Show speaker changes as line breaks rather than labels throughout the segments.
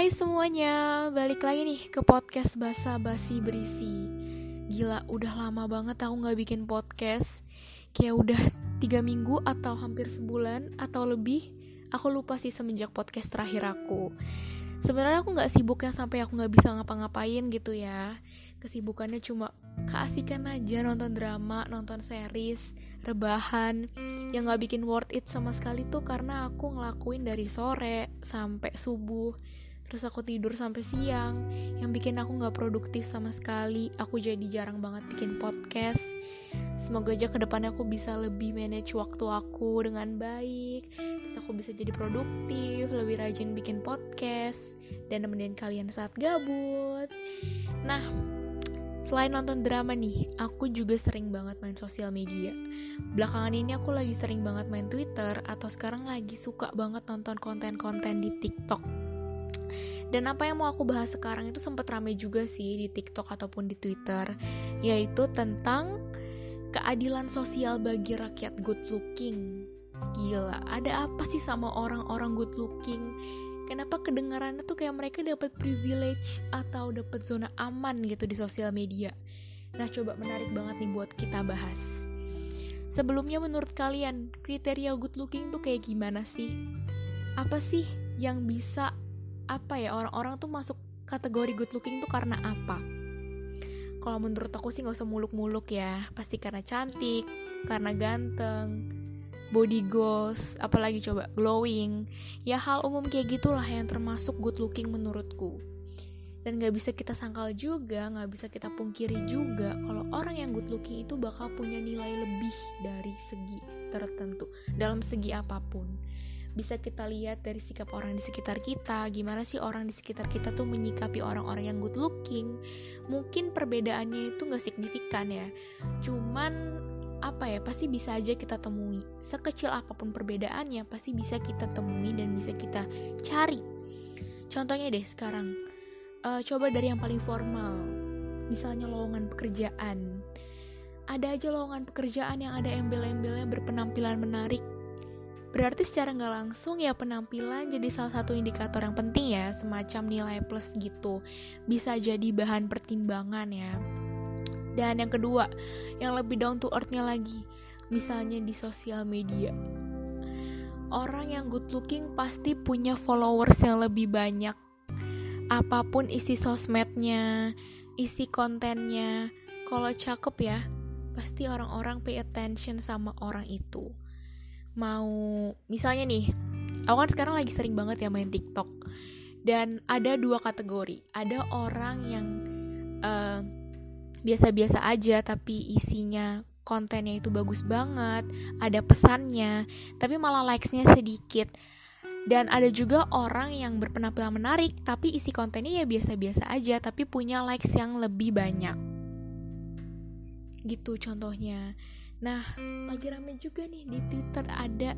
Hai semuanya, balik lagi nih ke podcast Basa Basi Berisi. Gila, udah lama banget aku gak bikin podcast. Kayak udah tiga minggu atau hampir sebulan atau lebih Aku lupa sih semenjak podcast terakhir aku. Sebenarnya aku gak sibuk yang sampai aku gak bisa ngapa-ngapain gitu ya. Kesibukannya cuma keasikan aja nonton drama, nonton series, rebahan. Yang gak bikin worth it sama sekali tuh karena aku ngelakuin dari sore sampai subuh terus aku tidur sampai siang. Yang bikin aku nggak produktif sama sekali aku jadi jarang banget bikin podcast. Semoga aja ke depannya aku bisa lebih manage waktu aku dengan baik. Terus aku bisa jadi produktif lebih rajin bikin podcast dan nemenin kalian saat gabut. Nah Selain nonton drama nih, aku juga sering banget main sosial media. Belakangan ini aku lagi sering banget main Twitter atau sekarang lagi suka banget nonton konten-konten di TikTok dan apa yang mau aku bahas sekarang itu sempat rame juga sih di TikTok ataupun di Twitter, yaitu tentang keadilan sosial bagi rakyat good looking. Gila, ada apa sih sama orang-orang good looking? Kenapa kedengarannya tuh kayak mereka dapat privilege atau dapat zona aman gitu di sosial media? Nah, coba menarik banget nih buat kita bahas. Sebelumnya menurut kalian, kriteria good looking tuh kayak gimana sih? Apa sih yang bisa apa ya orang-orang tuh masuk kategori good looking tuh karena apa? Kalau menurut aku sih nggak usah muluk-muluk ya, pasti karena cantik, karena ganteng, body goals, apalagi coba glowing. Ya hal umum kayak gitulah yang termasuk good looking menurutku. Dan gak bisa kita sangkal juga, gak bisa kita pungkiri juga kalau orang yang good looking itu bakal punya nilai lebih dari segi tertentu, dalam segi apa pun bisa kita lihat dari sikap orang di sekitar kita gimana sih orang di sekitar kita tuh menyikapi orang-orang yang good looking. Mungkin perbedaannya itu gak signifikan ya. Cuman apa ya pasti bisa aja kita temui. Sekecil apa pun perbedaannya pasti bisa kita temui dan bisa kita cari. Contohnya deh sekarang uh, coba dari yang paling formal. Misalnya lowongan pekerjaan. Ada aja lowongan pekerjaan yang ada embel-embelnya berpenampilan menarik Berarti secara nggak langsung ya penampilan jadi salah satu indikator yang penting ya, semacam nilai plus gitu. Bisa jadi bahan pertimbangan ya. Dan yang kedua, yang lebih down to earth-nya lagi, misalnya di sosial media. Orang yang good looking pasti punya followers yang lebih banyak. Apa pun isi sosmednya, isi kontennya, kalau cakep ya, pasti orang-orang pay attention sama orang itu mau misalnya nih aku kan sekarang lagi sering banget ya main TikTok. Dan ada dua kategori. Ada orang yang biasa biasa-biasa aja tapi isinya kontennya itu bagus banget ada pesannya tapi malah likesnya sedikit. Dan ada juga orang yang berpenampilan menarik tapi isi kontennya ya biasa-biasa aja tapi punya likes yang lebih banyak. Gitu contohnya Nah, lagi rame juga nih di Twitter ada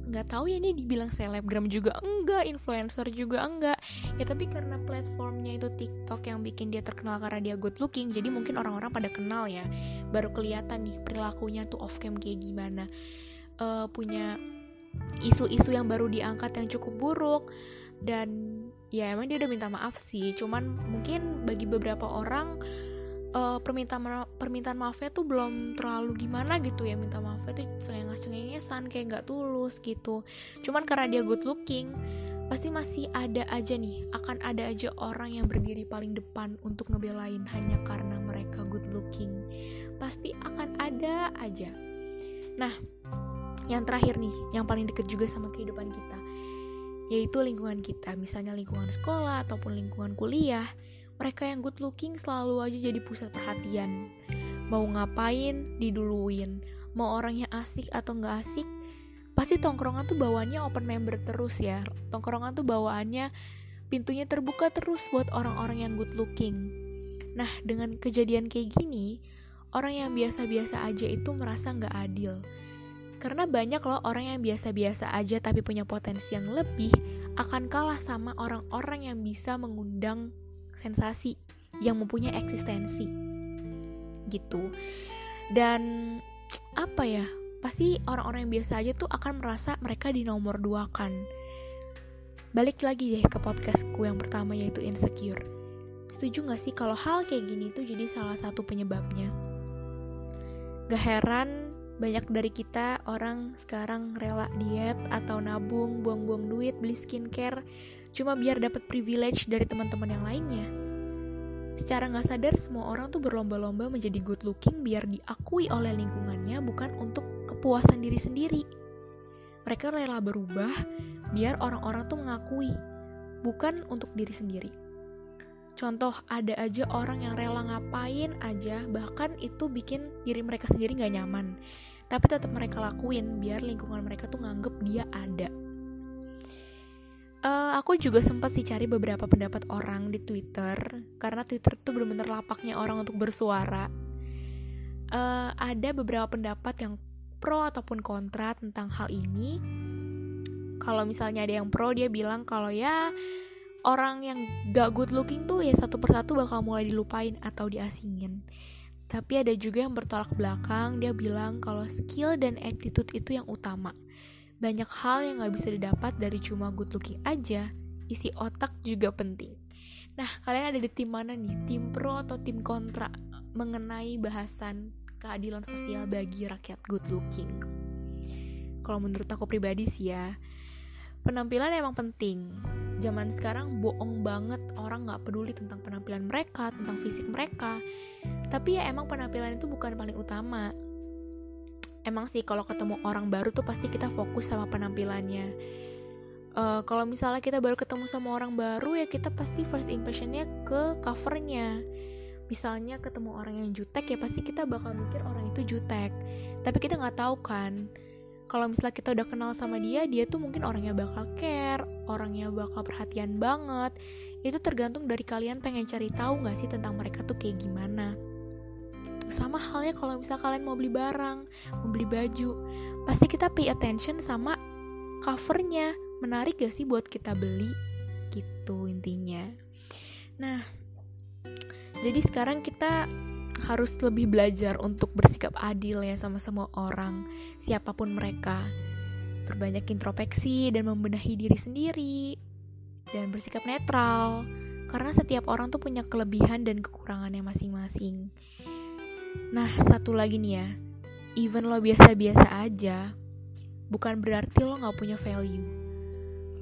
nggak tahu ya ini dibilang selebgram juga enggak, influencer juga enggak. Ya tapi karena platformnya itu TikTok yang bikin dia terkenal karena dia good looking, jadi mungkin orang-orang pada kenal ya. Baru kelihatan nih perilakunya tuh off cam kayak gimana. Uh, punya isu-isu yang baru diangkat yang cukup buruk dan ya emang dia udah minta maaf sih cuman mungkin bagi beberapa orang uh, permintaan ma permintaan maafnya tuh belum terlalu gimana gitu ya minta maafnya tuh cengenges cengengesan kayak nggak tulus gitu. Cuman karena dia good looking pasti masih ada aja nih akan ada aja orang yang berdiri paling depan untuk ngebelain hanya karena mereka good looking. Pasti akan ada aja. Nah yang terakhir nih yang paling deket juga sama kehidupan kita yaitu lingkungan kita. Misalnya lingkungan sekolah ataupun lingkungan kuliah mereka yang good looking selalu aja jadi pusat perhatian. Mau ngapain, diduluin. Mau orangnya asik atau nggak asik, pasti tongkrongan tuh bawaannya open member terus ya. Tongkrongan tuh bawaannya pintunya terbuka terus buat orang-orang yang good looking. Nah, dengan kejadian kayak gini, orang yang biasa-biasa aja itu merasa nggak adil. Karena banyak loh orang yang biasa-biasa aja tapi punya potensi yang lebih akan kalah sama orang-orang yang bisa mengundang sensasi yang mempunyai eksistensi gitu dan apa ya pasti orang-orang yang biasa aja tuh akan merasa mereka di nomor dua kan balik lagi deh ke podcastku yang pertama yaitu insecure. Setuju gak sih kalau hal kayak gini tuh jadi salah satu penyebabnya? Gak heran banyak dari kita orang sekarang rela diet atau nabung, buang-buang duit, beli skincare cuma biar dapat privilege dari teman-teman yang lainnya. Secara nggak sadar semua orang tuh berlomba-lomba menjadi good looking biar diakui oleh lingkungannya bukan untuk kepuasan diri sendiri. Mereka rela berubah biar orang-orang tuh mengakui, bukan untuk diri sendiri. Contoh, ada aja orang yang rela ngapain aja, bahkan itu bikin diri mereka sendiri gak nyaman. Tapi tetap mereka lakuin biar lingkungan mereka tuh nganggep dia ada. Uh, aku juga sempat sih cari beberapa pendapat orang di Twitter karena Twitter tuh bener-bener lapaknya orang untuk bersuara. Uh, ada beberapa pendapat yang pro ataupun kontra tentang hal ini. Kalau misalnya ada yang pro dia bilang kalau ya orang yang gak good looking tuh ya satu persatu bakal mulai dilupain atau diasingin. Tapi ada juga yang bertolak belakang dia bilang kalau skill dan attitude itu yang utama banyak hal yang gak bisa didapat dari cuma good looking aja isi otak juga penting. Nah kalian ada di tim mana nih? Tim pro atau tim kontra mengenai bahasan keadilan sosial bagi rakyat good looking? Kalau menurut aku pribadi sih ya penampilan emang penting. Zaman sekarang bohong banget orang nggak peduli tentang penampilan mereka tentang fisik mereka. Tapi ya emang penampilan itu bukan paling utama emang sih kalau ketemu orang baru tuh pasti kita fokus sama penampilannya. Uh, kalau misalnya kita baru ketemu sama orang baru ya kita pasti first impressionnya ke covernya. Misalnya ketemu orang yang jutek ya pasti kita bakal mikir orang itu jutek. Tapi kita nggak tahu kan kalau misalnya kita udah kenal sama dia dia tuh mungkin orangnya bakal care orangnya bakal perhatian banget. Itu tergantung dari kalian pengen cari tahu nggak sih tentang mereka tuh kayak gimana. Sama halnya kalau misalnya kalian mau beli barang mau beli baju pasti kita pay attention sama covernya menarik gak sih buat kita beli gitu intinya nah jadi sekarang kita harus lebih belajar untuk bersikap adil ya sama semua orang, siapa pun mereka. Berbanyak introspeksi dan membenahi diri sendiri dan bersikap netral karena setiap orang tuh punya kelebihan dan kekurangannya masing-masing. Nah, satu lagi nih ya, even lo biasa-biasa aja, bukan berarti lo gak punya value,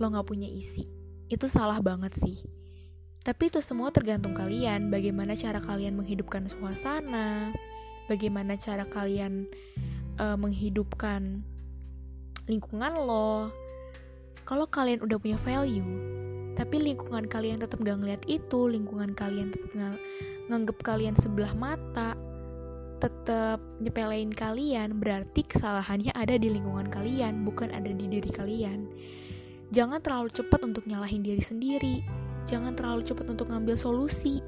lo gak punya isi. Itu salah banget sih. Tapi itu semua tergantung kalian, bagaimana cara kalian menghidupkan suasana, bagaimana cara kalian uh, menghidupkan lingkungan lo. Kalau kalian udah punya value, tapi lingkungan kalian tetap gak ngeliat itu, lingkungan kalian tetap ng nganggep kalian sebelah mata, tetap nyepelein kalian, berarti kesalahannya ada di lingkungan kalian, bukan ada di diri kalian. Jangan terlalu cepat untuk nyalahin diri sendiri Jangan terlalu cepat untuk ngambil solusi.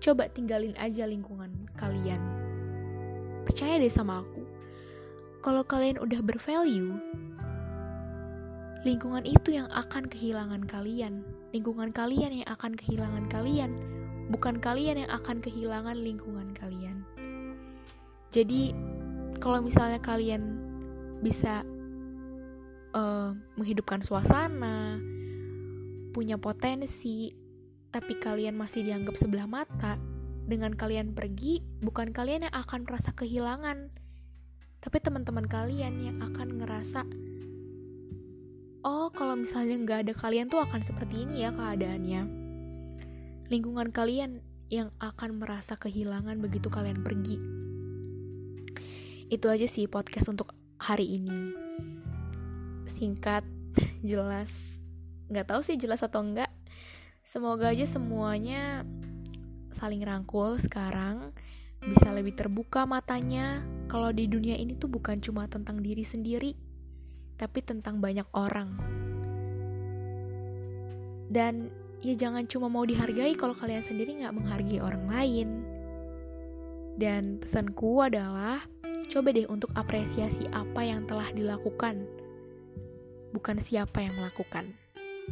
Coba tinggalin aja lingkungan kalian. Percaya deh sama aku. Kalau kalian udah bervalue, lingkungan itu yang akan kehilangan kalian. Lingkungan kalian yang akan kehilangan kalian, bukan kalian yang akan kehilangan lingkungan kalian. Jadi, kalau misalnya kalian bisa uh, menghidupkan suasana, punya potensi, tapi kalian masih dianggap sebelah mata, dengan kalian pergi, bukan kalian yang akan merasa kehilangan, tapi teman-teman kalian yang akan ngerasa, oh kalau misalnya nggak ada kalian tuh akan seperti ini ya keadaannya. Lingkungan kalian yang akan merasa kehilangan begitu kalian pergi. Itu aja sih podcast untuk hari ini. Singkat, jelas, nggak tahu sih jelas atau enggak semoga aja semuanya saling rangkul sekarang. Bisa lebih terbuka matanya. Kalau di dunia ini tuh bukan cuma tentang diri sendiri tapi tentang banyak orang. Dan ya jangan cuma mau dihargai kalau kalian sendiri nggak menghargai orang lain. Dan pesanku adalah coba deh untuk apresiasi apa yang telah dilakukan bukan siapa yang melakukan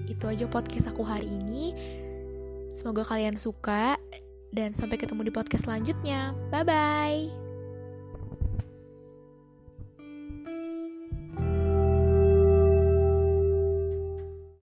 itu aja podcast aku hari ini. Semoga kalian suka dan sampai ketemu di podcast selanjutnya. Bye bye.